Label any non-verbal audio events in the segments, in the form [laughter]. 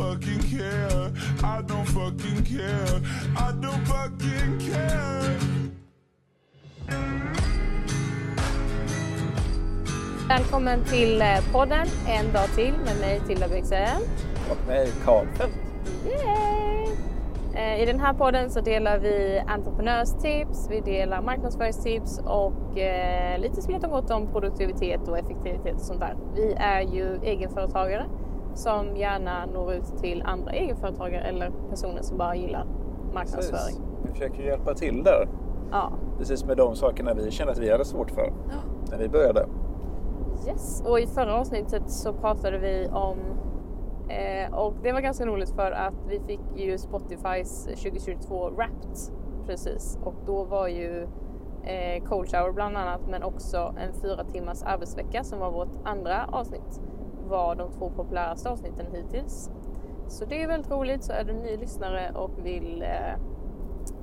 fucking care. I don't fucking care. I don't fucking care. Välkommen till eh, podden En dag till med mig Tilda Bexell. Och mig Karl Fält. Yay! Eh, I den här podden så delar vi entreprenörstips, vi delar marknadsföringstips och eh, lite smått och gott om produktivitet och effektivitet och sånt där. Vi är ju egenföretagare som gärna når ut till andra egenföretagare eller personer som bara gillar marknadsföring. Precis. Vi försöker hjälpa till där. Ja. Precis med de sakerna vi kände att vi hade svårt för när vi började. Yes. Och i förra avsnittet så pratade vi om eh, och det var ganska roligt för att vi fick ju Spotifys 2022 Wrapped precis och då var ju eh, Cold Shower bland annat men också en fyra timmars arbetsvecka som var vårt andra avsnitt var de två populäraste avsnitten hittills. Så det är väldigt roligt så är du ny lyssnare och vill eh,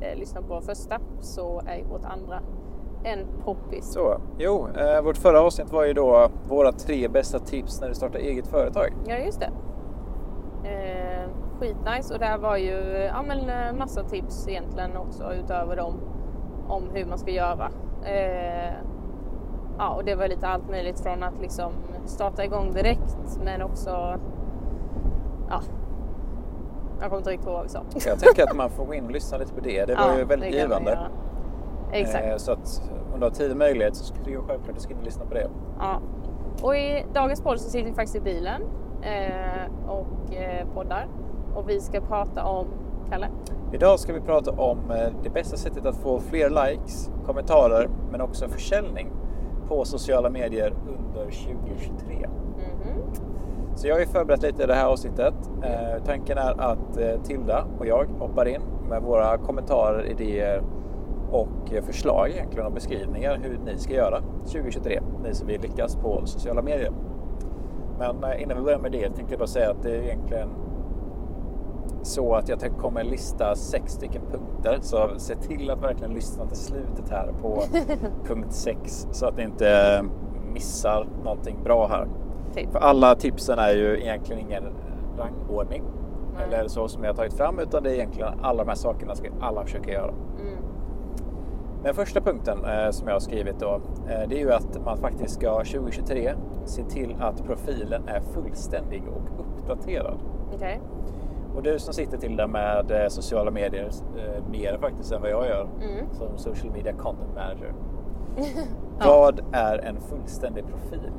eh, lyssna på första så är ju vårt andra en poppis. Så, jo, eh, vårt förra avsnitt var ju då våra tre bästa tips när du startar eget företag. Ja, just det. Eh, skitnice och där var ju ja, men, eh, massa tips egentligen också utöver dem om hur man ska göra. Eh, ja, och det var lite allt möjligt från att liksom starta igång direkt men också ja, jag kommer inte riktigt ihåg vad vi sa. Jag tänker att man får gå in och lyssna lite på det. Det var Ja, ju väldigt givande. Exakt. Eh, Så att om du har tid och möjlighet så skulle du självklart du ska in och lyssna på det. Ja. Och i dagens podd så sitter vi faktiskt i bilen eh, och eh, poddar och vi ska prata om Kalle. Idag ska vi prata om det bästa sättet att få fler likes, kommentarer men också försäljning på sociala medier under 2023. Mhm. Så jag har ju förberett lite i det här avsnittet. Eh, tanken är att eh, Tilda och jag hoppar in med våra kommentarer, idéer och eh, förslag egentligen och beskrivningar hur ni ska göra 2023, ni som vill lyckas på sociala medier. Men eh, innan vi börjar med det tänkte jag bara säga att det är egentligen så att jag kommer lista sex stycken punkter. Så se till att verkligen lyssna till slutet här på [laughs] punkt 6 så att ni inte missar någonting bra här. Typ. För alla tipsen är ju egentligen ingen rangordning Nej. eller så som jag har tagit fram utan det är egentligen alla de här sakerna ska alla försöka göra. Mm. Den första punkten eh, som jag har skrivit då, eh, det är ju att man faktiskt ska 2023 se till att profilen är fullständig och uppdaterad. Okej. Och du som sitter till det med eh, sociala medier eh, mer faktiskt än vad jag gör Mm. som social media content manager. [laughs] Ja. Vad är en fullständig profil?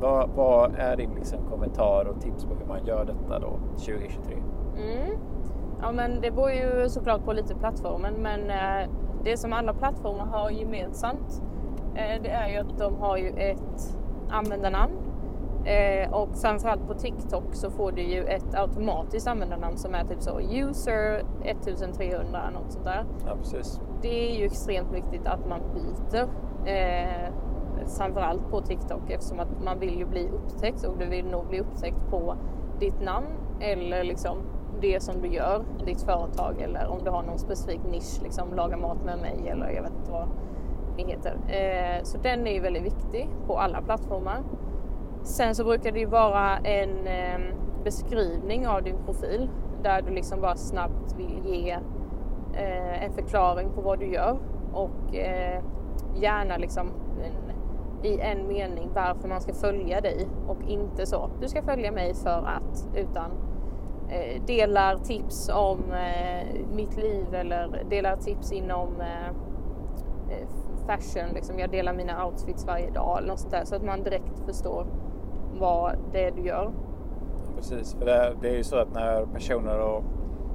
Vad, vad är din liksom, kommentar och tips på hur man gör detta då 2023? Mm. Ja men det beror ju såklart på lite plattformen men eh, det som alla plattformar har gemensamt det är ju att de har ju ett användarnamn eh, och framförallt på TikTok så får du ju ett automatiskt användarnamn som är typ så user 1300 något sånt där. Ja, precis. Det är ju extremt viktigt att man byter. Eh, framförallt på TikTok eftersom att man vill ju bli upptäckt och du vill nog bli upptäckt på ditt namn eller liksom det som du gör, ditt företag eller om du har någon specifik nisch, liksom laga mat med mig eller jag vet inte vad det heter. Eh, så den är ju väldigt viktig på alla plattformar. Sen så brukar det ju vara en eh, beskrivning av din profil där du liksom bara snabbt vill ge eh, en förklaring på vad du gör och eh, gärna liksom en, i en mening varför man ska följa dig och inte så du ska följa mig för att utan eh, delar tips om eh, mitt liv eller delar tips inom eh, eh, fashion, liksom. Jag delar mina outfits varje dag eller något sånt där så att man direkt förstår vad det är du gör. Precis, för det, det är ju så att när personer och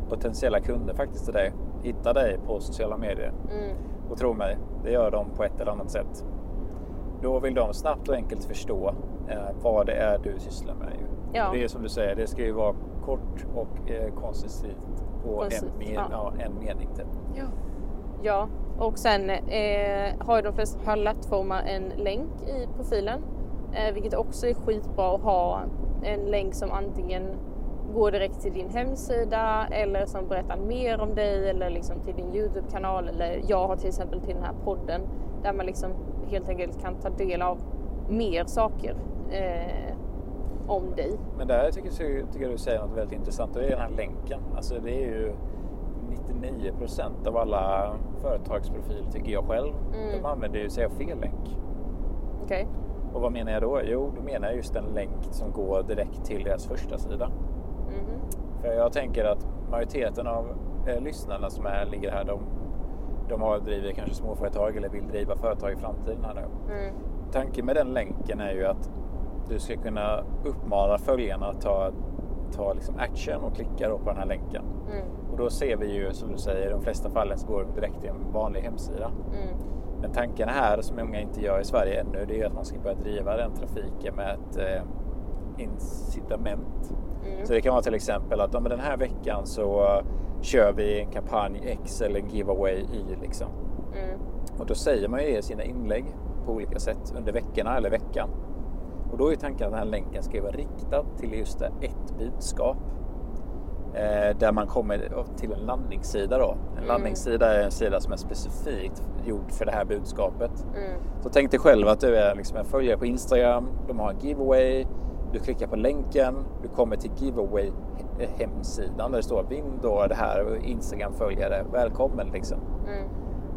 potentiella kunder faktiskt till dig hittar dig på sociala medier Mm. och tro mig, det gör de på ett eller annat sätt. Då vill de snabbt och enkelt förstå eh, vad det är du sysslar med. Ja. Det är som du säger, det ska ju vara kort och eh, koncisivt på en, men, ja. ja, en mening. Typ. Ja, och sen eh, har ju de flesta plattformar en länk i profilen. Eh, vilket också är skitbra att ha en länk som antingen går direkt till din hemsida eller som berättar mer om dig eller liksom till din Youtube-kanal eller jag har till exempel till den här podden där man liksom helt enkelt kan ta del av mer saker. Eh, om dig. Men där tycker, jag- tycker jag du säger något väldigt intressant och det är den här länken. Alltså det är ju 99 procent av alla företagsprofiler tycker jag själv. Mm. De använder ju sig av fel länk. Okej? Och vad menar jag då? Jo, då menar jag just en länk som går direkt till deras första sida. Mhm. För jag tänker att majoriteten av eh, lyssnarna som är, ligger här, de, de har driver kanske småföretag eller vill driva företag i framtiden här nu. Mm. Tanken med den länken är ju att du ska kunna uppmana följarna att ta, ta liksom action och klicka på den här länken. Mm. Och då ser vi ju som du säger i de flesta fallen så går de direkt till en vanlig hemsida. Mm. Men tanken här som många inte gör i Sverige ännu det är att man ska börja driva den trafiken med ett eh, incitament. Mm. Så det kan vara till exempel att ja, den här veckan så kör vi en kampanj X eller en giveaway Y liksom. Mm. Och då säger man ju det i sina inlägg på olika sätt under veckorna eller veckan. Och då är tanken att den här länken ska vara riktad till just det, ett budskap. Eh, där man kommer till en landningssida då. En Mm. landningssida är en sida som är specifikt gjord för det här budskapet. Mm. Så tänk dig själv att du är liksom en följare på Instagram, de har en giveaway, du klickar på länken, du kommer till giveaway-hemsidan där det står vinn då det här Instagram-följare, välkommen liksom. Mm.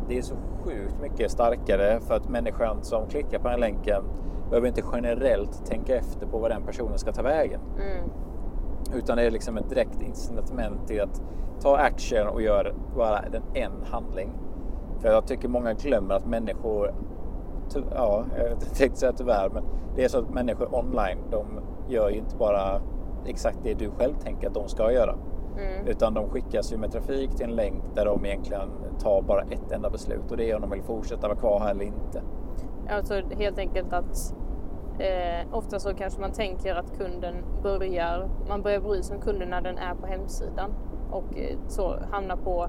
Det är så sjukt mycket starkare för att människan som klickar på den länken behöver inte generellt tänka efter på vad den personen ska ta vägen. Utan det är liksom ett direkt incitament till att ta action och göra bara den en handling. För jag tycker många glömmer att människor, ja, jag tänkte säga tyvärr, men det är så att människor online, de gör ju inte bara exakt det du själv tänker att de ska göra. Mm. Utan de skickas ju med trafik till en länk där de egentligen tar bara ett enda beslut och det är om de vill fortsätta vara kvar här eller inte. Alltså helt enkelt att eh, ofta så kanske man tänker att kunden börjar, man börjar bry sig om kunden när den är på hemsidan och eh, så hamnar på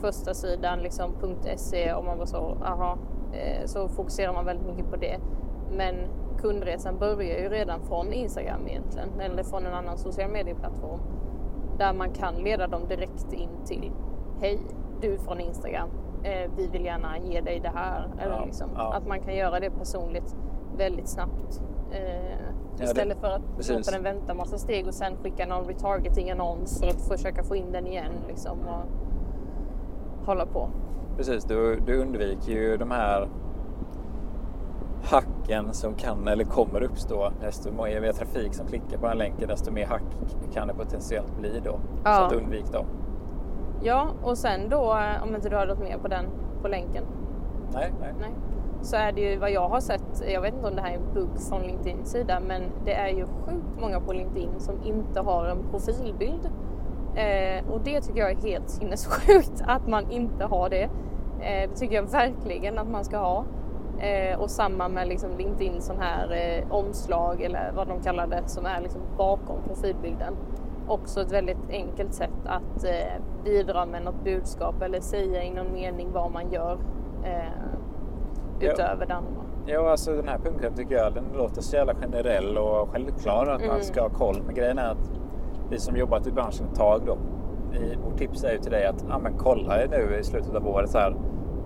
första sidan liksom .se och man bara så, aha, eh, så fokuserar man väldigt mycket på det. Men kundresan börjar ju redan från Instagram egentligen eller från en annan social medieplattform där man kan leda dem direkt in till Hej, du från Instagram. Eh, vi vill gärna ge dig det här. Eller Ja, liksom, ja. Att man kan göra det personligt väldigt snabbt. Eh, det- istället för att precis. låta den vänta massa steg och sen skicka någon retargeting-annons för att försöka få in den igen. Liksom, och hålla på. Precis, du, du undviker ju de här hacken som kan eller kommer uppstå. Desto mer trafik som klickar på den länken, desto mer hack kan det potentiellt bli då. Ja. Så att undvik dem. Ja, och sen då eh, om inte du har något mer på den på länken. Nej, nej. Nej. Så är det ju vad jag har sett, jag vet inte om det här är en bugg från LinkedIn sida, men det är ju sjukt många på LinkedIn som inte har en profilbild. Eh, och det tycker jag är helt sinnessjukt [laughs] att man inte har det. Eh, det tycker jag verkligen att man ska ha. Eh, och samma med liksom LinkedIn sån här eh, omslag eller vad de kallar det som är liksom bakom profilbilden. Också ett väldigt enkelt sätt att eh, bidra med något budskap eller säga i någon mening vad man gör. Eh, Ja. utöver det andra. Ja, alltså den här punkten tycker jag den låter så jävla generell och självklar att man Mm. ska ha koll. Men grejen är att vi som jobbat i branschen ett tag då. I, vårt tips är ju till dig att ja, men kolla nu i slutet av året så här.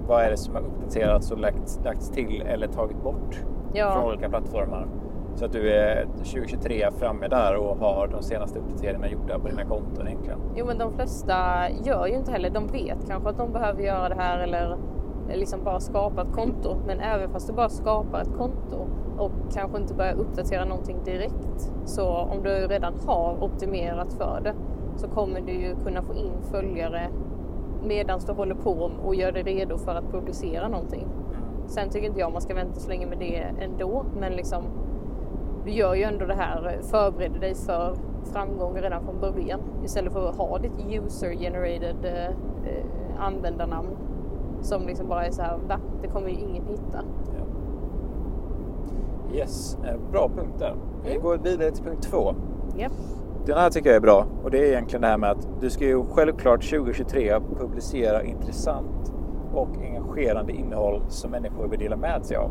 Vad är det som har uppdaterats och lagts, lagts till eller tagit bort Ja. från olika plattformar? Så att du är 2023 framme där och har de senaste uppdateringarna gjorda på dina konton egentligen. Jo men de flesta gör ju inte heller, de vet kanske att de behöver göra det här eller liksom bara skapa ett konto. Men även fast du bara skapar ett konto och kanske inte börjar uppdatera någonting direkt. Så om du redan har optimerat för det så kommer du ju kunna få in följare medan du håller på och gör dig redo för att producera någonting. Sen tycker inte jag man ska vänta så länge med det ändå, men liksom du gör ju ändå det här, förbereder dig för framgång redan från början istället för att ha ditt user generated eh, användarnamn som liksom bara är så här, va? Det kommer ju ingen hitta. Ja. Yes, eh, bra punkt där. Vi Mm. går vidare till punkt två. Japp. Den här tycker jag är bra och det är egentligen det här med att du ska ju självklart 2023 publicera intressant och engagerande innehåll som människor vill dela med sig av.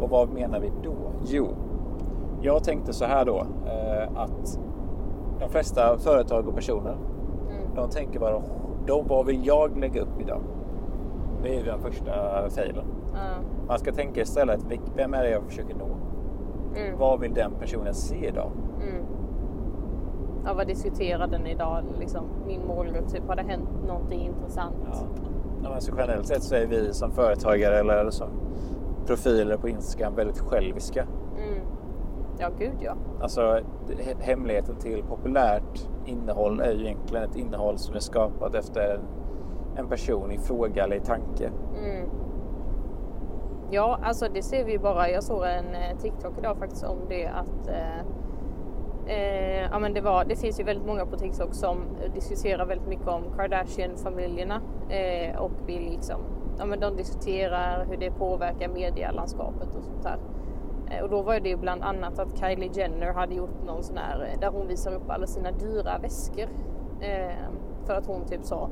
Och vad menar vi då? Jo, jag tänkte så här då eh, att de flesta företag och personer Mm. de tänker bara de, vad vill jag lägga upp idag? Det är den första failen. Ja. Man ska tänka istället, vem är det jag försöker nå? Mm. Vad vill den personen se idag? Mm. Ja, vad diskuterade ni idag? Liksom, min målgrupp, typ, har det hänt någonting intressant? Ja. Men så generellt sett så är vi som företagare eller som profiler på Instagram väldigt själviska. Mm. Ja, gud ja. Alltså he- hemligheten till populärt innehåll är ju egentligen ett innehåll som är skapat efter en, person i fråga eller i tanke. Mm. Ja, alltså det ser vi ju bara. Jag såg en eh, TikTok idag faktiskt om det att eh, eh, ja, men det, var, det finns ju väldigt många på TikTok som diskuterar väldigt mycket om Kardashian-familjerna eh, och vill liksom, ja, men de diskuterar hur det påverkar medielandskapet och sånt där. Eh, och då var det ju bland annat att Kylie Jenner hade gjort någon sån här eh, där hon visar upp alla sina dyra väskor. Eh, för att hon typ sa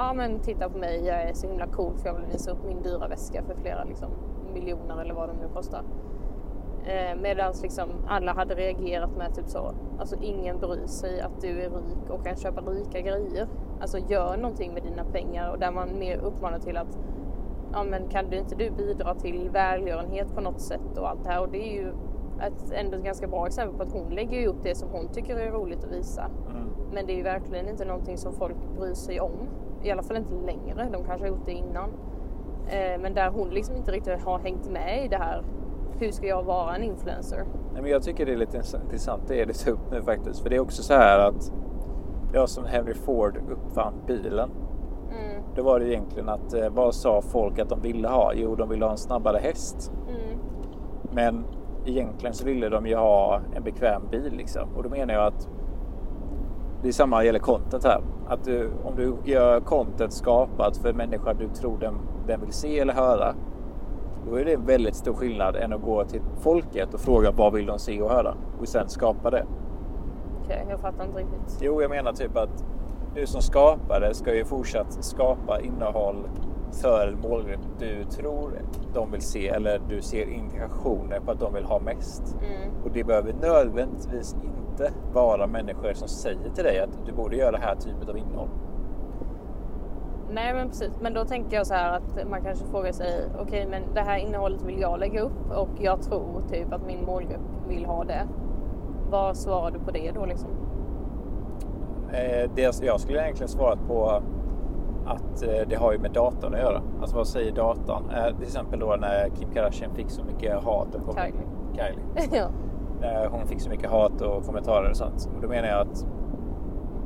ja men titta på mig, jag är så himla cool för jag vill visa upp min dyra väska för flera liksom, miljoner eller vad de nu kostar. Eh, Medan liksom alla hade reagerat med typ så, alltså ingen bryr sig att du är rik och kan köpa rika grejer. Alltså gör någonting med dina pengar och där man mer uppmanar till att ja men kan du inte du bidra till välgörenhet på något sätt och allt det här och det är ju ett, ändå ett ganska bra exempel på att hon lägger ju upp det som hon tycker är roligt att visa. Men det är ju verkligen inte någonting som folk bryr sig om. I alla fall inte längre. De kanske har gjort det innan. Eh, men där hon liksom inte riktigt har hängt med i det här. Hur ska jag vara en influencer? Nej, men jag tycker det är lite intressant det är det tar upp nu faktiskt. För det är också så här att det var som Henry Ford uppfann bilen. Mm, Då var det egentligen att eh, vad sa folk att de ville ha? Jo, de ville ha en snabbare häst. mm, Men egentligen så ville de ju ha en bekväm bil liksom. Och då menar jag att det är samma gäller content här. Att du, om du gör content skapat för människor du tror den, den vill se eller höra. Då är det en väldigt stor skillnad än att gå till folket och fråga vad vill de se och höra och sen skapa det. Okej, jag fattar inte riktigt. Jo, jag menar typ att du som skapare ska ju fortsatt skapa innehåll för en målgrupp du tror de vill se eller du ser indikationer på att de vill ha mest. Mm, Och det behöver nödvändigtvis inte vara människor som säger till dig att du borde göra det här typet av innehåll. Nej men precis, men då tänker jag så här att man kanske frågar sig okej men det här innehållet vill jag lägga upp och jag tror typ att min målgrupp vill ha det. Vad svarar du på det då liksom? Eh, det, jag skulle egentligen svarat på att eh, det har ju med datorn att göra. Alltså vad säger datan? Eh, till exempel då när Kim Kardashian fick så mycket hat Kylie. Kylie. [laughs] ja. När hon fick så mycket hat och kommentarer och sånt. Och då menar jag att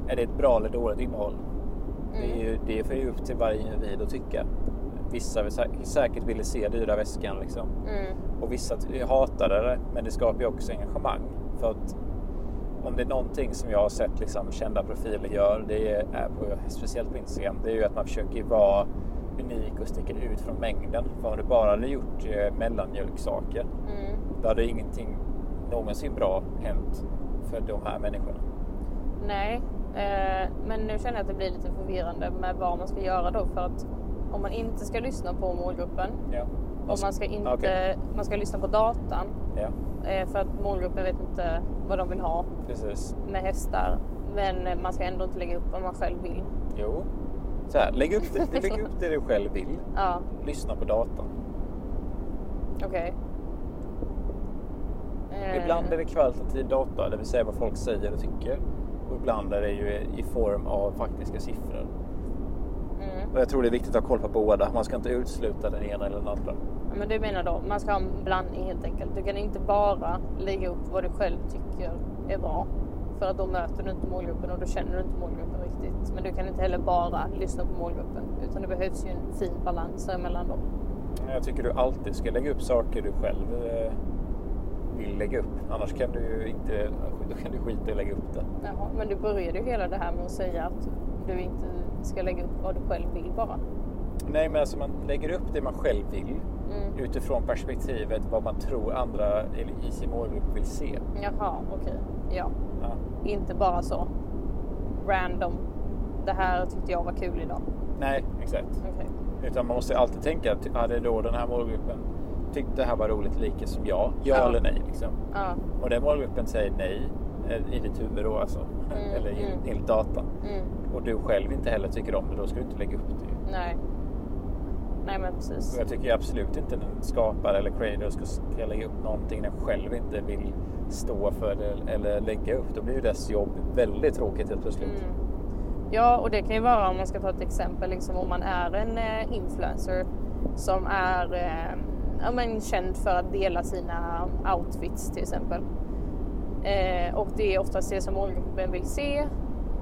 är det ett bra eller dåligt innehåll? Det är ju det är ju upp till varje individ att tycka. Vissa vill sä- säkert ville se dyra väskan liksom. Mm, Och vissa hatade det, men det skapar ju också engagemang. För att om det är någonting som jag har sett liksom, kända profiler gör, det är, är på, speciellt på Instagram, det är ju att man försöker vara unik och sticker ut från mängden. För om du bara hade gjort eh, mellanmjölksaker, mm. då hade ingenting någonsin bra hänt för de här människorna. Nej, eh, men nu känner jag att det blir lite förvirrande med vad man ska göra då för att om man inte ska lyssna på målgruppen Ja. och man ska inte Okej. man ska lyssna på datan Ja, eh, för att målgruppen vet inte vad de vill ha precis. med hästar. Men man ska ändå inte lägga upp vad man själv vill. Jo. Så här, lägg upp det, [laughs] lägg upp det du själv vill. Ja, Lyssna på datorn. okej. Eh, Ibland är det kvalitativ data, det vill säga vad folk säger och tycker. Och ibland är det ju i form av faktiska siffror. Mm. Och jag tror det är viktigt att ha koll på båda. Man ska inte utesluta den ena eller den andra. Ja, Men du menar då, man ska ha en blandning helt enkelt. Du kan inte bara lägga upp vad du själv tycker är bra. För att då möter du inte målgruppen och då känner du inte målgruppen riktigt. Men du kan inte heller bara lyssna på målgruppen. Utan det behövs ju en fin balans mellan dem. Jag tycker du alltid ska lägga upp saker du själv eh, vill lägga upp. Annars kan du inte, då kan du skita i att lägga upp det. Jaha, men du började ju hela det här med att säga att du inte ska lägga upp vad du själv vill bara. Nej, men alltså man lägger upp det man själv vill Mm. utifrån perspektivet vad man tror andra i sin målgrupp vill se. Jaha, okej. Ja. Ja. Inte bara så random. Det här tyckte jag var kul idag. Nej, exakt. Okej. Utan man måste alltid tänka att hade då den här målgruppen tyckt det här var roligt lika som jag? Ja, Ja. eller nej? Liksom. Ja. Och den målgruppen säger nej eh, i ditt huvud då alltså. Mm, [laughs] eller i- mm. enligt datan. Mm. Och du själv inte heller tycker om det, då ska du inte lägga upp det. Nej. nej men precis. Och jag tycker absolut inte en skapare eller creator ska, ska lägga upp någonting den själv inte vill stå för det, eller lägga upp. Då blir ju dess jobb väldigt tråkigt helt plötsligt. Mm. Ja, och det kan ju vara om man ska ta ett exempel, liksom om man är en eh, influencer som är eh, ja, men, känd för att dela sina outfits till exempel. Eh, och det är oftast det som målgruppen vill se.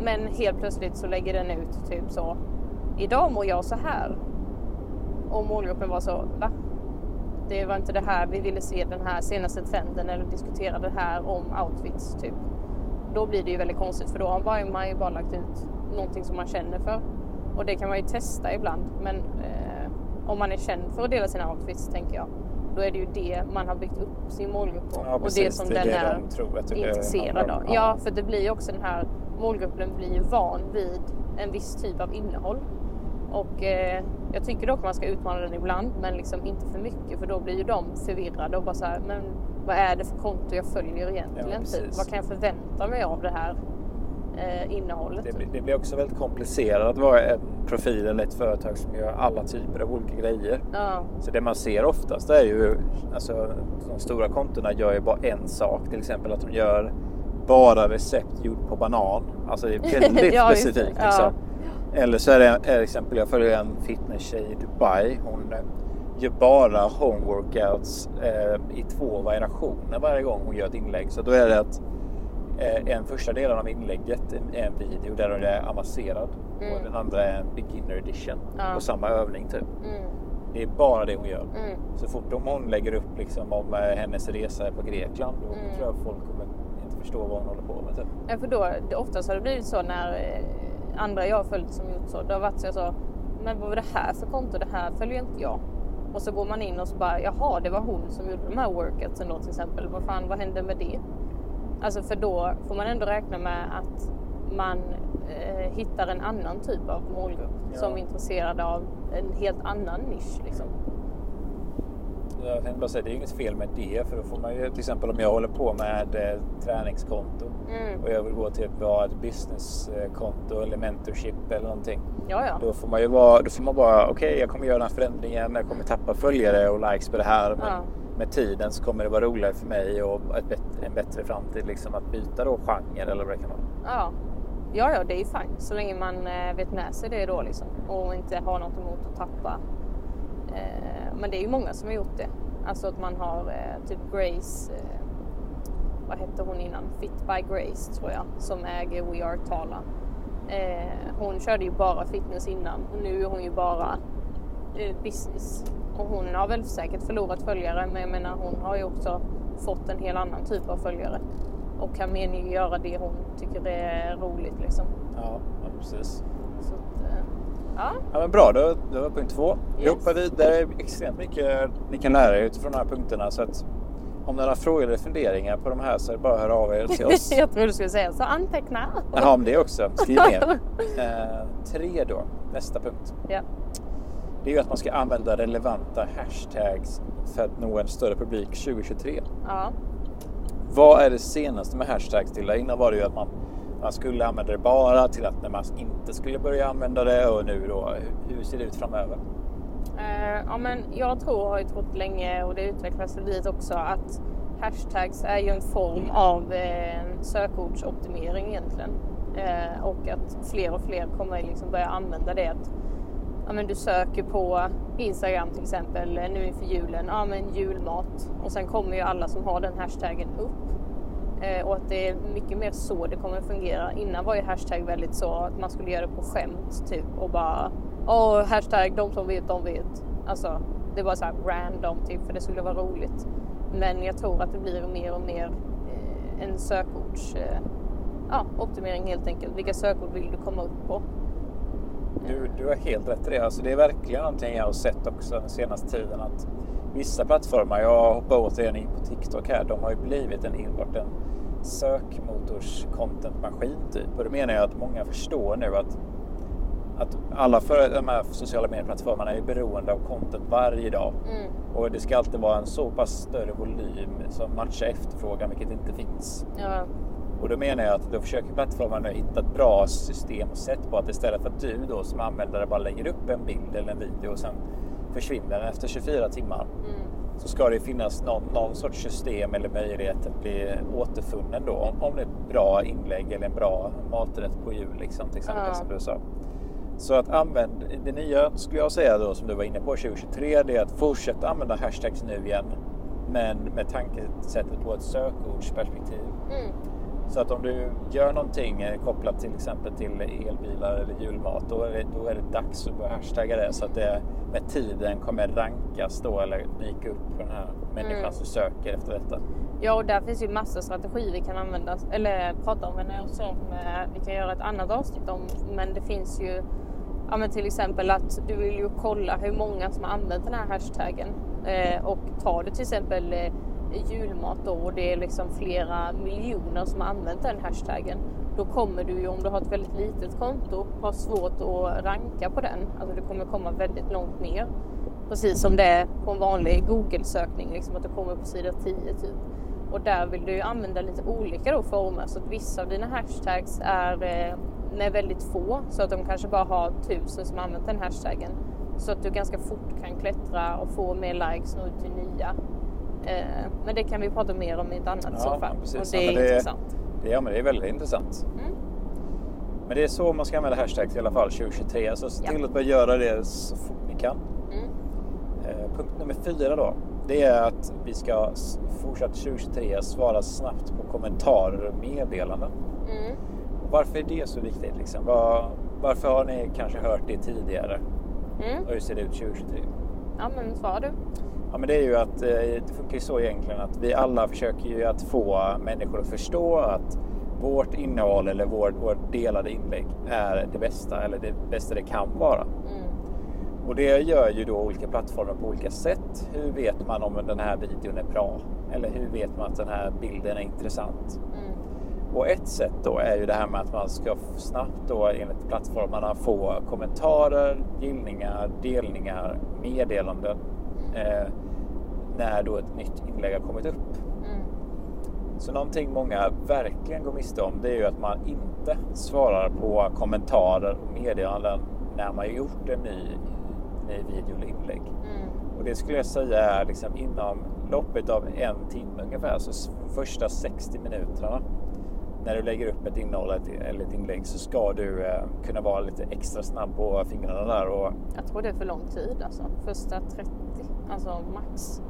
Men helt plötsligt så lägger den ut typ så. Idag mår jag så här. Och målgruppen var så, va? Det var inte det här vi ville se, den här senaste trenden eller diskutera det här om outfits typ. Då blir det ju väldigt konstigt för då har man ju bara lagt ut någonting som man känner för. Och det kan man ju testa ibland. Men eh, om man är känd för att dela sina outfits tänker jag. Då är det ju det man har byggt upp sin målgrupp på. Ja, och det som Det den det är de tror att är intresserad av. Ja, för det blir ju också den här målgruppen blir van vid en viss typ av innehåll. Och eh, jag tycker dock man ska utmana den ibland, men liksom inte för mycket för då blir ju de förvirrade och bara så här, men vad är det för konto jag följer egentligen? Ja, typ? Vad kan jag förvänta mig av det här eh, innehållet? Det, blir- det blir också väldigt komplicerat att vara en profil eller ett företag som gör alla typer av olika grejer. Ja, Så det man ser oftast är ju, alltså de stora kontona gör ju bara en sak. Till exempel att de gör bara recept gjort på banan. Alltså det är väldigt [laughs] Ja, specifikt. Ja. Liksom. Eller så är det det exempel, jag följer en fitnesstjej i Dubai. Hon eh, gör bara homeworkouts eh, i två variationer varje gång hon gör ett inlägg. Så då är det att en första delen av inlägget är en video där hon är avancerad Mm. och den andra är en beginner edition Ja. på samma övning typ. mm, Det är bara det hon gör. mm. Så fort om hon lägger upp liksom om eh, hennes resa på Grekland då Mm. tror jag folk kommer inte förstå vad hon håller på med. Typ. Ja, för då, det, oftast har det blivit så när eh, andra jag har följt som gjort så, det har varit så jag sa, men vad var det här för konto? Det här följer inte jag. Och så går man in och så bara, jaha, det var hon som gjorde de här workoutsen då till exempel. Vad fan, vad hände med det? Alltså för då får man ändå räkna med att man eh, hittar en annan typ av målgrupp Ja. som är intresserad av en helt annan nisch. Liksom. Jag tänkte bara säga, det är inget fel med det för då får man ju till exempel om jag håller på med eh, träningskonto Mm. och jag vill gå till ett bra businesskonto eller mentorship eller någonting. Ja, ja. Då får man ju vara, då får man bara, okej jag kommer göra den här förändringen, jag kommer tappa följare och likes på det här. Men med tiden så kommer det vara roligare för mig och ett bättre, en bättre framtid liksom att byta då genre eller vad det kan vara. Ja. ja, ja, det är ju fine. så länge man eh, vet med sig det då liksom och inte har något emot att tappa. Eh, men det är ju många som har gjort det. Alltså att man har eh, typ Grace, vad hette hon innan? Fit by Grace tror jag, som äger We Are Tala. Hon körde ju bara fitness innan och nu är hon ju bara business. Och hon har väl säkert förlorat följare men jag menar hon har ju också fått en helt annan typ av följare. Och kan mer göra det hon tycker är roligt liksom. Ja, precis. Så att, eh, ja. Ja, men bra, då, då var punkt två. Vi Yes. hoppar vidare. Extremt mycket ni kan lära er utifrån de här punkterna. Så att om ni har frågor eller funderingar på de här så är det bara att höra av er till oss. [laughs] jag tror du skulle säga så anteckna. Jaha, om det också. Skriv [laughs] ner. Eh, tre då, nästa punkt. ja. Det är ju att man ska använda relevanta hashtags för att nå en större publik 2023. ja. Vad är det senaste med hashtags till? Innan var det ju att man, man skulle använda det bara till att när man inte skulle börja använda det och nu då, hur- ser det ut framöver? Eh, ja, men jag tror, har ju trott länge och det utvecklas dit också att hashtags är ju en form av eh, sökordsoptimering egentligen. Eh, och att fler och fler kommer liksom börja använda det. Att, ja, men du söker på Instagram till exempel eh, nu inför julen, ja men julmat och sen kommer ju alla som har den hashtaggen upp. Eh, och att det är mycket mer så det kommer att fungera. Innan var ju hashtag väldigt så att man skulle göra det på skämt typ och bara Åh, hashtag de som vet, de vet. Alltså, det var så här random typ för det skulle vara roligt. Men jag tror att det blir mer och mer eh, en sökords eh, ja, optimering helt enkelt. Vilka sökord vill du komma upp på? Du, du har helt rätt i det. Alltså det är verkligen någonting jag har sett också den senaste tiden. Att vissa plattformar, jag hoppar återigen in på TikTok här, de har ju blivit en enbart en sökmotors contentmaskin typ. Och då menar jag att många förstår nu att, att alla för de här sociala medieplattformarna är beroende av content varje dag. Mm. Och det ska alltid vara en så pass större volym som matchar efterfrågan, vilket inte finns. Ja, Och då menar jag att då försöker plattformarna hitta ett bra system och sätt på att istället för att du då som användare bara lägger upp en bild eller en video och sen försvinner efter 24 timmar Mm. så ska det finnas någon, någon sorts system eller möjlighet att bli återfunnen då. Om, om det är ett bra inlägg eller en bra maträtt på jul liksom, till exempel Ja. som du sa. Så att använd det nya skulle jag säga då som du var inne på 2023 det är att fortsätta använda hashtags nu igen. Men med tankesättet på ett sökordsperspektiv. Mm. Så att om du gör någonting eh, kopplat till exempel till elbilar eller julmat då är det, då är det dags att börja hashtagga det så att det med tiden kommer rankas då eller dyka upp på den här människan Mm. som söker efter detta. Ja, och där finns ju massa strategier vi kan använda, eller prata om, jag, som eh, vi kan göra ett annat avsnitt om. Men det finns ju, ja men till exempel att du vill ju kolla hur många som har använt den här hashtaggen. Eh, och tar du till exempel eh, julmat då och det är liksom flera miljoner som har använt den hashtaggen. Då kommer du ju, om du har ett väldigt litet konto, ha svårt att ranka på den. Alltså du kommer komma väldigt långt ner. Precis som det är på en vanlig Google-sökning, liksom att du kommer på sida 10 typ. Och där vill du ju använda lite olika då former så att vissa av dina hashtags är eh, med väldigt få så att de kanske bara har tusen som använt den hashtaggen. Så att du ganska fort kan klättra och få mer likes och ut till nya. Eh, men det kan vi prata mer om i ett annat Ja, så fall. ja, precis. Och det Ja, är men det- intressant. Det, ja, men det är väldigt intressant. Mm. Men det är så man ska använda hashtags i alla fall 2023. Så se Ja. till att börja göra det så fort ni kan. Mm. Eh, punkt nummer fyra då. Det är att vi ska fortsatt 2023 svara snabbt på kommentarer och meddelanden. Mm. Varför är det så viktigt? Liksom? Var, varför har ni kanske hört det tidigare? Mm. Och hur ser det ut 2023? Ja men svara du. Ja, men det är ju att eh, det funkar ju så egentligen att vi alla försöker ju att få människor att förstå att vårt innehåll eller vårt, vårt delade inlägg är det bästa eller det bästa det kan vara. Mm. Och det gör ju då olika plattformar på olika sätt. Hur vet man om den här videon är bra? Eller hur vet man att den här bilden är intressant? Mm. Och ett sätt då är ju det här med att man ska snabbt då enligt plattformarna få kommentarer, gillningar, delningar, meddelanden eh, när då ett nytt inlägg har kommit upp. Mm. Så någonting många verkligen går miste om det är ju att man inte svarar på kommentarer och meddelanden när man gjort en ny, ny video eller inlägg. Mm. Och det skulle jag säga är liksom inom loppet av en timme ungefär, så första 60 minuterna när du lägger upp ett innehåll eller ett inlägg så ska du eh, kunna vara lite extra snabb på fingrarna där. Och, Jag tror det är för lång tid alltså. Första 30, alltså max.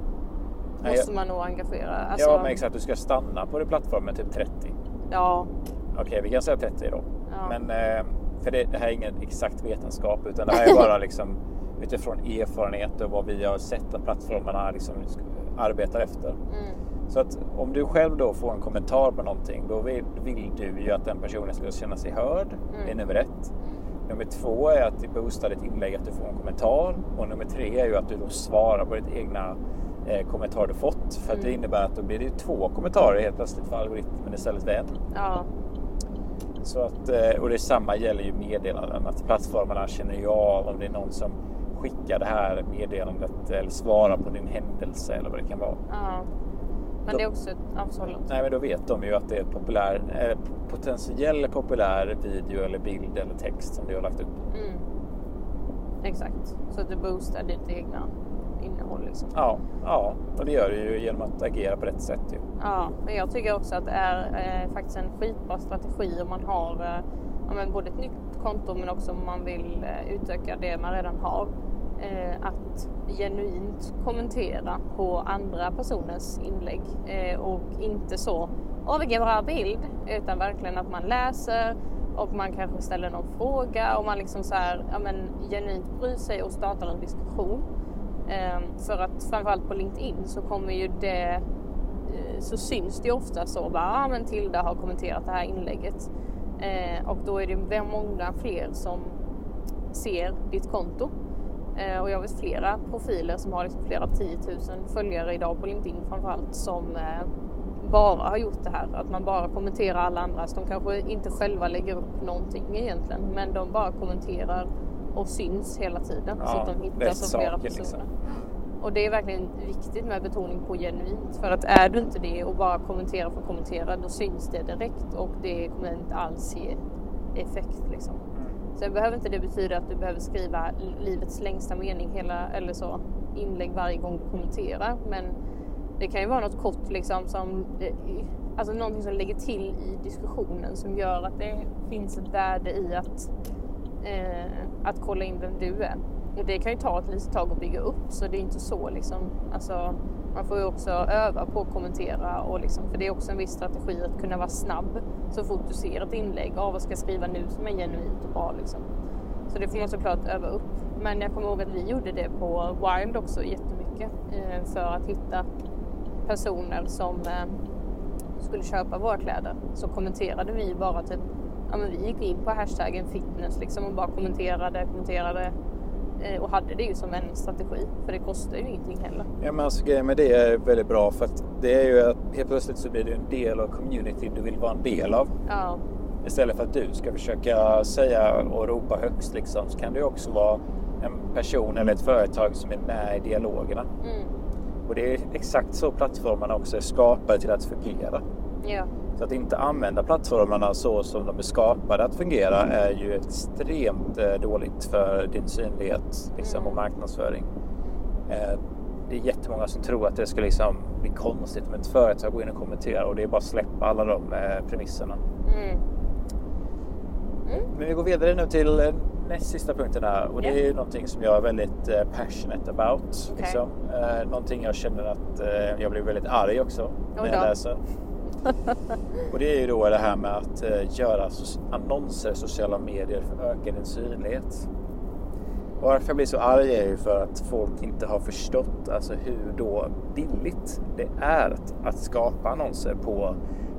Måste man nog engagera. Alltså, Ja, men exakt. Du ska stanna på det plattformen typ 30. Ja, Okej, vi kan säga 30 då. Ja. Men, eh, för det, det här är ingen exakt vetenskap utan det här är bara [laughs] liksom utifrån erfarenhet och vad vi har sett att plattformarna liksom arbetar efter. mm. Så att om du själv då får en kommentar på någonting då vill, vill du ju att den personen ska känna sig hörd. Det är nummer ett. Nummer två är att det boostar ditt inlägg att du får en kommentar. Och nummer tre är ju att du då svarar på ditt egna eh, kommentar du fått. För att det innebär att då blir det ju två kommentarer helt plötsligt för algoritmen istället för en. ja, Så att, eh, och detsamma gäller ju meddelanden. Att plattformarna känner ju av om det är någon som skickar det här meddelandet eller svarar på din händelse eller vad det kan vara. ja. Men det är också förlåt. Nej, men då vet de ju att det är populär, eh, potentiell populär video eller bild eller text som du har lagt upp. Mm. Exakt. Så att du boostar ditt egna innehåll liksom. Ja, ja, och det gör du ju genom att agera på rätt sätt. Ju. Ja, men jag tycker också att det är eh, faktiskt en skitbra strategi om man har eh, ja, både ett nytt konto men också om man vill eh, utöka det man redan har. Eh, att genuint kommentera på andra personers inlägg eh, och inte så åh vilken bra bild utan verkligen att man läser och man kanske ställer någon fråga och man liksom så här, ja, men genuint bryr sig och startar en diskussion. Eh, för att framförallt på LinkedIn så kommer ju det eh, så syns det ju ofta så bara, ah, men Tilda har kommenterat det här inlägget. Eh, och då är det många fler som ser ditt konto. Eh, och jag vet flera profiler som har liksom flera tiotusen följare idag på LinkedIn framförallt som eh, bara har gjort det här. Att man bara kommenterar alla andras. De kanske inte själva lägger upp någonting egentligen men de bara kommenterar och syns hela tiden så Ja, att de hittas av flera saker, personer. liksom. Och det är verkligen viktigt med betoning på genuint. För att är du inte det och bara kommenterar för att kommentera då syns det direkt och det kommer inte alls ge effekt. Liksom. Sen behöver inte det betyda att du behöver skriva livets längsta mening hela, eller så, inlägg varje gång du kommenterar. Men det kan ju vara något kort liksom som, eh, alltså någonting som lägger till i diskussionen som gör att det finns ett värde i att, eh, att kolla in vem du är. Och det kan ju ta ett litet tag att bygga upp så det är inte så liksom, alltså man får ju också öva på att kommentera och liksom, för det är också en viss strategi att kunna vara snabb så fort du ser ett inlägg. Ja, vad ska jag skriva nu som är genuint och bra liksom. Så det får man såklart öva upp. Men jag kommer ihåg att vi gjorde det på Wild också jättemycket eh, för att hitta personer som eh, skulle köpa våra kläder. Så kommenterade vi bara typ, ja men vi gick in på hashtaggen fitness liksom och bara kommenterade, kommenterade och hade det ju som en strategi för det kostar ju ingenting heller. Ja men alltså grejen med det är väldigt bra för att det är ju att helt plötsligt så blir du en del av community du vill vara en del av. Ja. Istället för att du ska försöka säga och ropa högst liksom så kan ju också vara en person eller ett företag som är med i dialogerna. Mm. Och det är exakt så plattformarna också är skapade till att fungera. Ja. Så att inte använda plattformarna så som de är skapade att fungera är ju extremt eh, dåligt för din synlighet liksom, och marknadsföring. Eh, det är jättemånga som tror att det ska liksom bli konstigt om ett företag går in och kommenterar och det är bara att släppa alla de eh, premisserna. Mm. Mm. Men vi går vidare nu till näst sista punkten här och det är ju någonting som jag är väldigt passionate about. Liksom. Någonting jag känner att jag blir väldigt arg också när jag läser. Och det är ju då det här med att eh, göra annonser i sociala medier för att öka din synlighet. Varför jag blir så arg är ju för att folk inte har förstått alltså hur då billigt det är att, skapa annonser på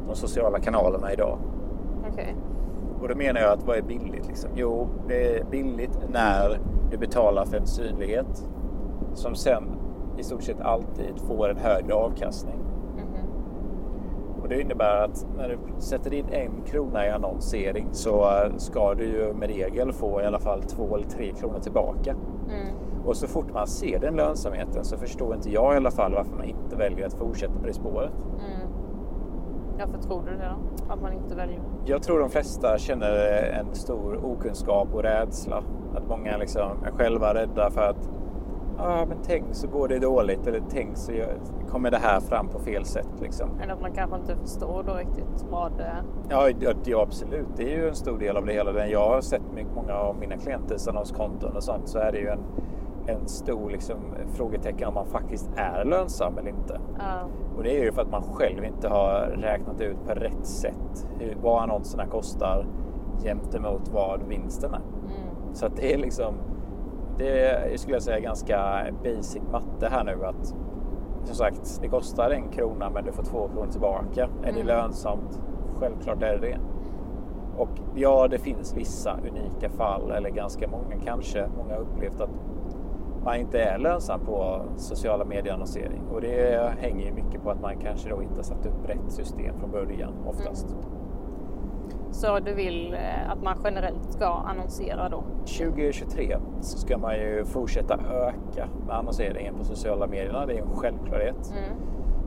de sociala kanalerna idag. Okej. Och då menar jag att vad är billigt? Liksom? Jo, det är billigt när du betalar för en synlighet som sen i stort sett alltid får en högre avkastning. Och det innebär att när du sätter in en krona i annonsering så eh, ska du ju med regel få i alla fall två eller tre kronor tillbaka. Mm. Och så fort man ser den lönsamheten så förstår inte jag i alla fall varför man inte väljer att fortsätta på det spåret. Mm. Varför tror du det då? Att man inte väljer? Jag tror de flesta känner en stor okunskap och rädsla. Att många liksom är själva rädda för att ah, men tänk så går det dåligt eller tänk så kommer det här fram på fel sätt. Liksom. Eller att man kanske inte förstår då riktigt vad det Ja, ja, ja, absolut. Det är ju en stor del av det hela. Jag har sett med många av mina klienters annonskonton och sånt så är det ju en, en stor liksom, frågetecken om man faktiskt är lönsam eller inte. Ja. Och det är ju för att man själv inte har räknat ut på rätt sätt hur, vad annonserna kostar jämt emot vad vinsten är. Mm. Så att det är liksom, det är, skulle jag säga ganska basic matte här nu att som sagt, det kostar en krona men du får två kronor tillbaka. Är det Mm. lönsamt? Självklart är det det. Och ja, det finns vissa unika fall, eller ganska många kanske. Många har upplevt att man inte är lönsam på sociala medieannonsering. Och det hänger ju mycket på att man kanske då inte har satt upp rätt system från början oftast. Så du vill eh, att man generellt ska annonsera då? 2023 så ska man ju fortsätta öka med annonseringen på sociala medierna. Det är en självklarhet. Mm.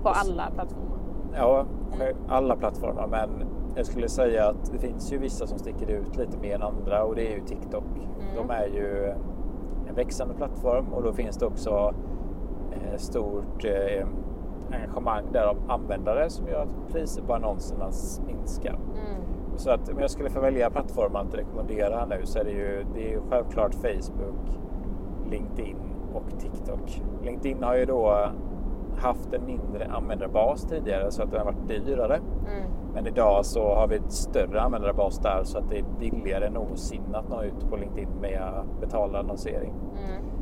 På alla plattformar? Ja, själv- alla plattformar. Men jag skulle säga att det finns ju vissa som sticker ut lite mer än andra och det är ju TikTok. De är ju en växande plattform och då finns det också eh, stort eh, engagemang där av användare som gör att priset på annonserna minskar. Mm. Så att om jag skulle få välja plattform att rekommendera nu så är det ju, det är ju självklart Facebook, LinkedIn och TikTok. LinkedIn har ju då haft en mindre användarbas tidigare så att den har varit dyrare. Mm. Men idag så har vi ett större användarbas där så att det är billigare än någonsin att nå ut på LinkedIn med betald annonsering. Mm.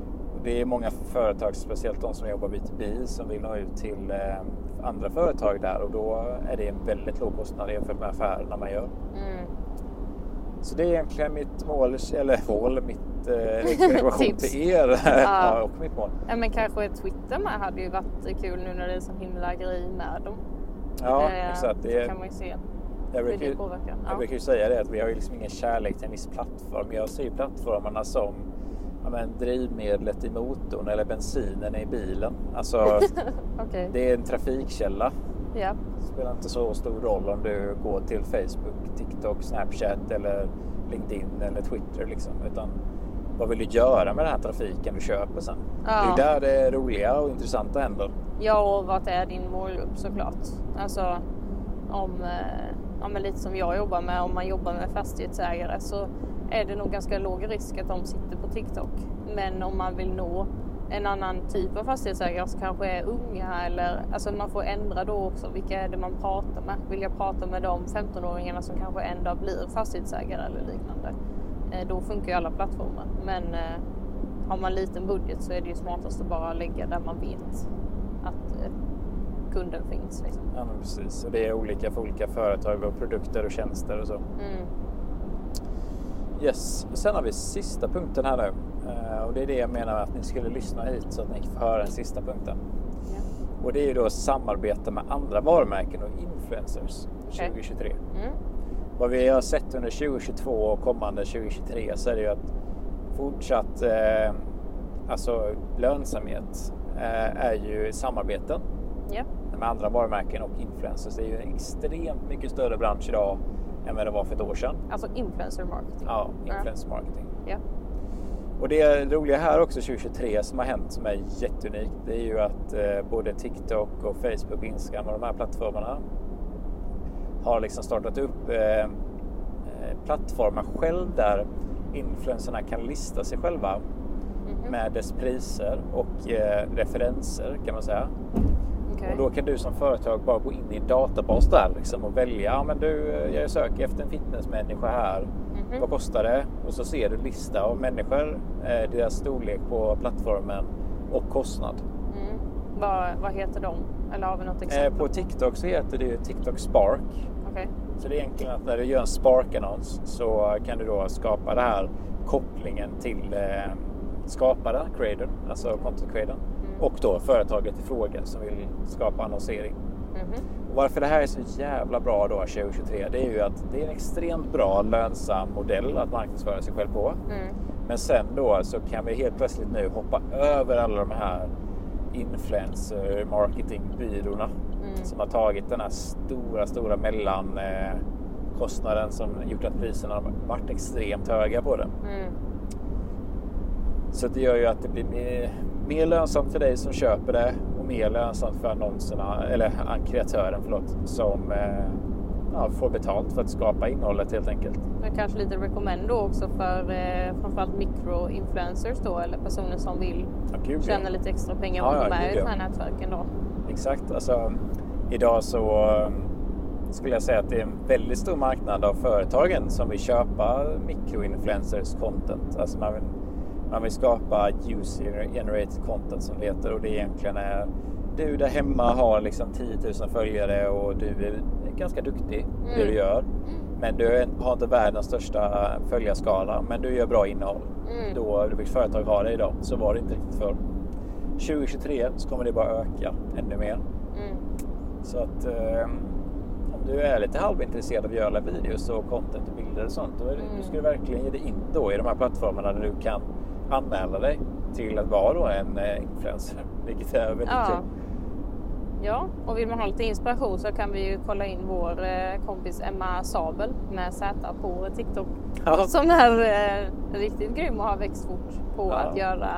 Det är många företag, speciellt de som jobbar B2B, som vill nå ut till eh, andra företag där och då är det en väldigt låg kostnad jämfört med affärerna man gör. Mm. Så det är egentligen mitt mål, eller mål, mitt eh, [laughs] rekommendation till er [laughs] ja, och mitt mål. Ja, men kanske Twitter med hade ju varit kul nu när det är så himla grej med dem. Ja, Eh, exakt. Det, kan man ju se jag, brukar, ju- jag Ja. brukar ju säga det att vi har ju liksom ingen kärlek till en viss plattform. Jag ser ju plattformarna som men, drivmedlet i motorn eller bensinen i bilen. Alltså, [laughs] Okej. det är en trafikkälla. Ja. Det spelar inte så stor roll om du går till Facebook, TikTok, Snapchat eller LinkedIn eller Twitter liksom. Utan vad vill du göra med den här trafiken du köper sen? Ja. Det är där det roliga och intressanta händer. Ja, och vart är din målgrupp såklart? Alltså om, eh, ja, lite som jag jobbar med, om man jobbar med fastighetsägare så är det nog ganska låg risk att de sitter på TikTok. Men om man vill nå en annan typ av fastighetsägare som kanske är unga eller alltså man får ändra då också vilka är det man pratar med. Vill jag prata med de 15-åringarna som kanske en dag blir fastighetsägare eller liknande. Eh, då funkar ju alla plattformar. Men eh, har man liten budget så är det ju smartast att bara lägga där man vet att eh, kunden finns. Liksom. Ja, men precis. Och det är olika för olika företag och produkter och tjänster och så. Mm. Yes. Sen har vi sista punkten här nu. Eh, och det är det jag menar att ni skulle lyssna hit så att ni får höra den sista punkten. Ja. Och det är ju då samarbete med andra varumärken och influencers Okej. 2023. Mm. Vad vi har sett under 2022 och kommande 2023 så är det ju att fortsatt eh, alltså lönsamhet eh, är ju samarbeten Ja. med andra varumärken och influencers. Det är ju en extremt mycket större bransch idag än vad det var för ett år sedan. Alltså influencer marketing. Ja, influencer marketing. Ja. Och det roliga här också 2023 som har hänt som är jätteunikt det är ju att eh, både TikTok och Facebook och Instagram och de här plattformarna har liksom startat upp eh, eh, plattformar själv där influencerna kan lista sig själva Mhm. med dess priser och eh, referenser kan man säga. Okej. Och då kan du som företag bara gå in i en databas där liksom och välja. Ja, men du, eh, jag söker efter en fitnessmänniska här. Mhm. Vad kostar det? Och så ser du lista av människor, eh, deras storlek på plattformen och kostnad. Mm. Vad, vad heter de? Eller har vi något Eh, exempel? på TikTok så heter det ju TikTok Spark. Okej. Så det är egentligen att när du gör en Spark-annons så kan du då skapa den här kopplingen till eh, skaparen, creatorn, alltså content creatorn Mm. Och då företaget i fråga som vill skapa annonsering. Mhm. Och varför det här är så jävla bra då 2023 det är ju att det är en extremt bra lönsam modell att marknadsföra sig själv på. Mm. Men sen då så kan vi helt plötsligt nu hoppa över alla de här influencer marketingbyråerna Mm. som har tagit den här stora, stora mellankostnaden eh, som gjort att priserna har varit extremt höga på det. Mm. Så det gör ju att det blir mer, mer lönsamt för dig som köper det och mer lönsamt för annonserna, eller kreatören förlåt, som eh, ja, får betalt för att skapa innehållet helt enkelt. Men kanske lite recommendo också för eh, framförallt micro-influencers då eller personer som vill Ja, gud, ja. tjäna lite extra pengar Ja, och ja, gå med i de ja. här nätverken då. Exakt, alltså idag så eh, skulle jag säga att det är en väldigt stor marknad av företagen som vill köpa microinfluencers content. Alltså man vill, man vill skapa user generated content som det heter och det egentligen är du där hemma har liksom 10 000 följare och du är ganska duktig i det Mm. du gör. Men du har inte världens största följarskala men du gör bra innehåll. Mm. Då vill företag ha det idag. Så var det inte riktigt förr. 2023 så kommer det bara öka ännu mer. Mm. Så att eh, om du är lite halvintresserad av att göra videos och content och bilder och sånt, då är det, Mm. du ska du verkligen ge dig in då i de här plattformarna där du kan anmäla dig till att vara en eh, influencer, [laughs] vilket är väldigt Ja. kul. Ja, och vill man ha lite inspiration så kan vi ju kolla in vår eh, kompis Emma Sabel med Z på TikTok. Ja. Som är eh, riktigt grym och har växt fort på Ja. att göra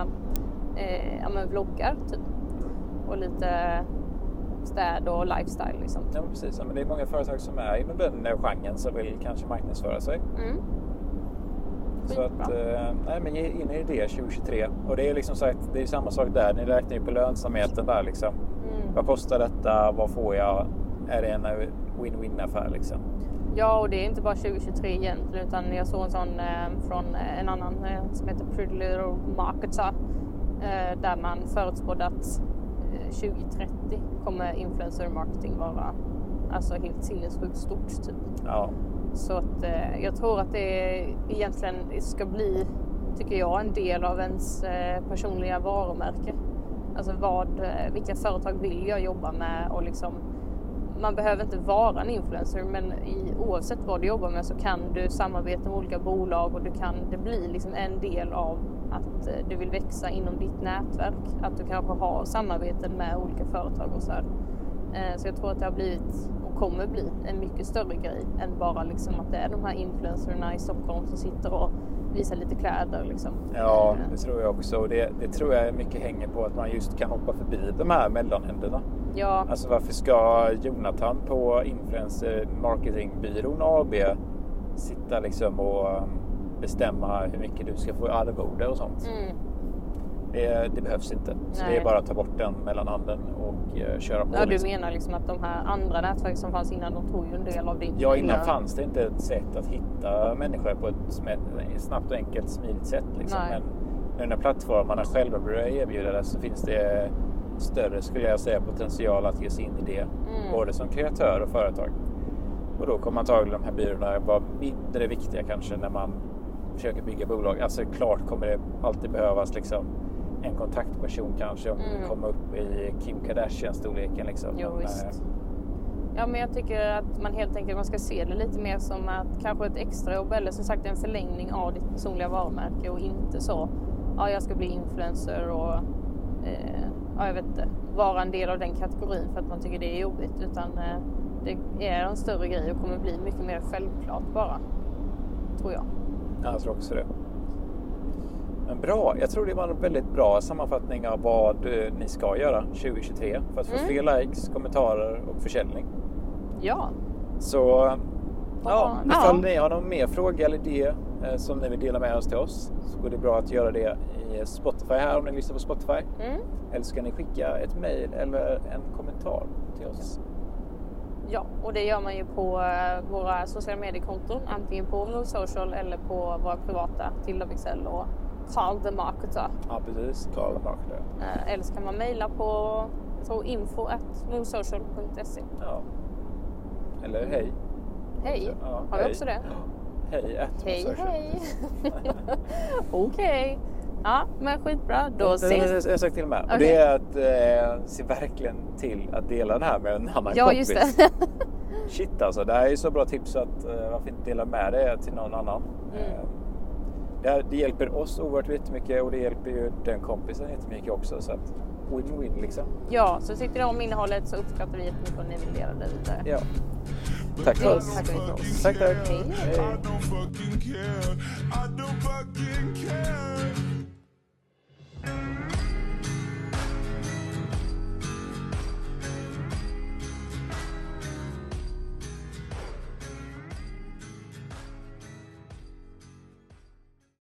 eh, ja, men vloggar typ. Och lite städ och lifestyle liksom. Ja, men precis. Men det är många företag som är inom den genren som vill kanske marknadsföra sig. Mm. Så att, eh, nej, men ge in i det 2023. Och det är liksom sagt, det är samma sak där. Ni räknar ju på lönsamheten där liksom. Mm. Vad kostar detta? Vad får jag? Är det en eh, win-win affär liksom? Ja, och det är inte bara 2023 egentligen utan jag såg en sån eh, från eh, en annan eh, som heter Pretty Little Marketer eh, där man förutspådde att eh, 2030 kommer influencer marketing vara alltså helt sinnessjukt stort typ. Ja, så att eh, jag tror att det egentligen ska bli, tycker jag, en del av ens eh, personliga varumärke. Alltså vad, eh, vilka företag vill jag jobba med och liksom man behöver inte vara en influencer men i, oavsett vad du jobbar med så kan du samarbeta med olika bolag och du kan, det blir liksom en del av att eh, du vill växa inom ditt nätverk. Att du kanske har samarbeten med olika företag och så här. Eh, så jag tror att det har blivit kommer bli en mycket större grej än bara liksom att det är de här influencerna i Stockholm som sitter och visar lite kläder. Liksom. Ja, Eh, det tror jag också. Och det, det tror jag mycket hänger på att man just kan hoppa förbi de här mellanhänderna. ja, Alltså varför ska Jonathan på Influencer Marketingbyrån AB sitta liksom och um, bestämma hur mycket du ska få i arvode och sånt? mm. Det, det behövs inte. Så det Nej. är bara att ta bort den mellanhanden och eh, köra på. ja, du liksom. menar liksom att de här andra nätverk som fanns innan, de tog ju en del av din... Ja, innan fanns det inte ett sätt att hitta människor på ett snabbt och enkelt smidigt sätt. Liksom. Men nu när plattformarna själva börjar erbjuda det så finns det större, skulle jag säga, potential att ge sig in i det. Mm. Både som kreatör och företag. Och då kommer antagligen de här byråerna vara mindre viktiga kanske när man försöker bygga bolag. Alltså klart kommer det alltid behövas liksom en kontaktperson kanske om Mm. du kommer upp i Kim Kardashian-storleken. Liksom. Jo, Men, eh, Ja, men jag tycker att man helt enkelt man ska se det lite mer som att kanske ett extrajobb eller som sagt en förlängning av ditt personliga varumärke och inte så, ja jag ska bli influencer och eh, ja, jag vet inte, vara en del av den kategorin för att man tycker det är jobbigt utan eh, det är en större grej och kommer bli mycket mer självklart bara. Tror jag. Ja, jag tror också det. Men bra, jag tror det var en väldigt bra sammanfattning av vad eh, ni ska göra 2023 för att få Mm. fler likes, kommentarer och försäljning. Ja, Så ja, Ja. ifall ni har någon mer fråga eller idé eh, som ni vill dela med oss till oss så går det bra att göra det i Spotify här om ni lyssnar på Spotify. mm. Eller så kan ni skicka ett mejl eller en kommentar till oss. ja, och det gör man ju på eh, våra sociala mediekonton, antingen på Move Social eller på våra privata, Tilda Bixell och Carl the Marketer. Ja, precis. Karl Markler. Eh, Eller så kan man mejla på jag tror info at movesocial.se. Ja. Eller hej. Hej, Ja, har vi hej. också det? Hej, at Hej, hej. [laughs] Okej. Ja, men skitbra. Då Jag- ses Jag har sagt till med. Och Okej. det är att eh, se verkligen till att dela det här med en annan Ja, kompis. just det. Shit alltså, det här är ju så bra tips att eh, varför inte dela med det till någon annan. Mm det, här, det hjälper oss oerhört mycket och det hjälper ju den kompisen jättemycket också. Så att win-win liksom. Ja, så tyckte du om innehållet så uppskattar vi jättemycket om ni vill dela det vidare. Ja. Tack för oss. Tack, tack. Hej. Hej.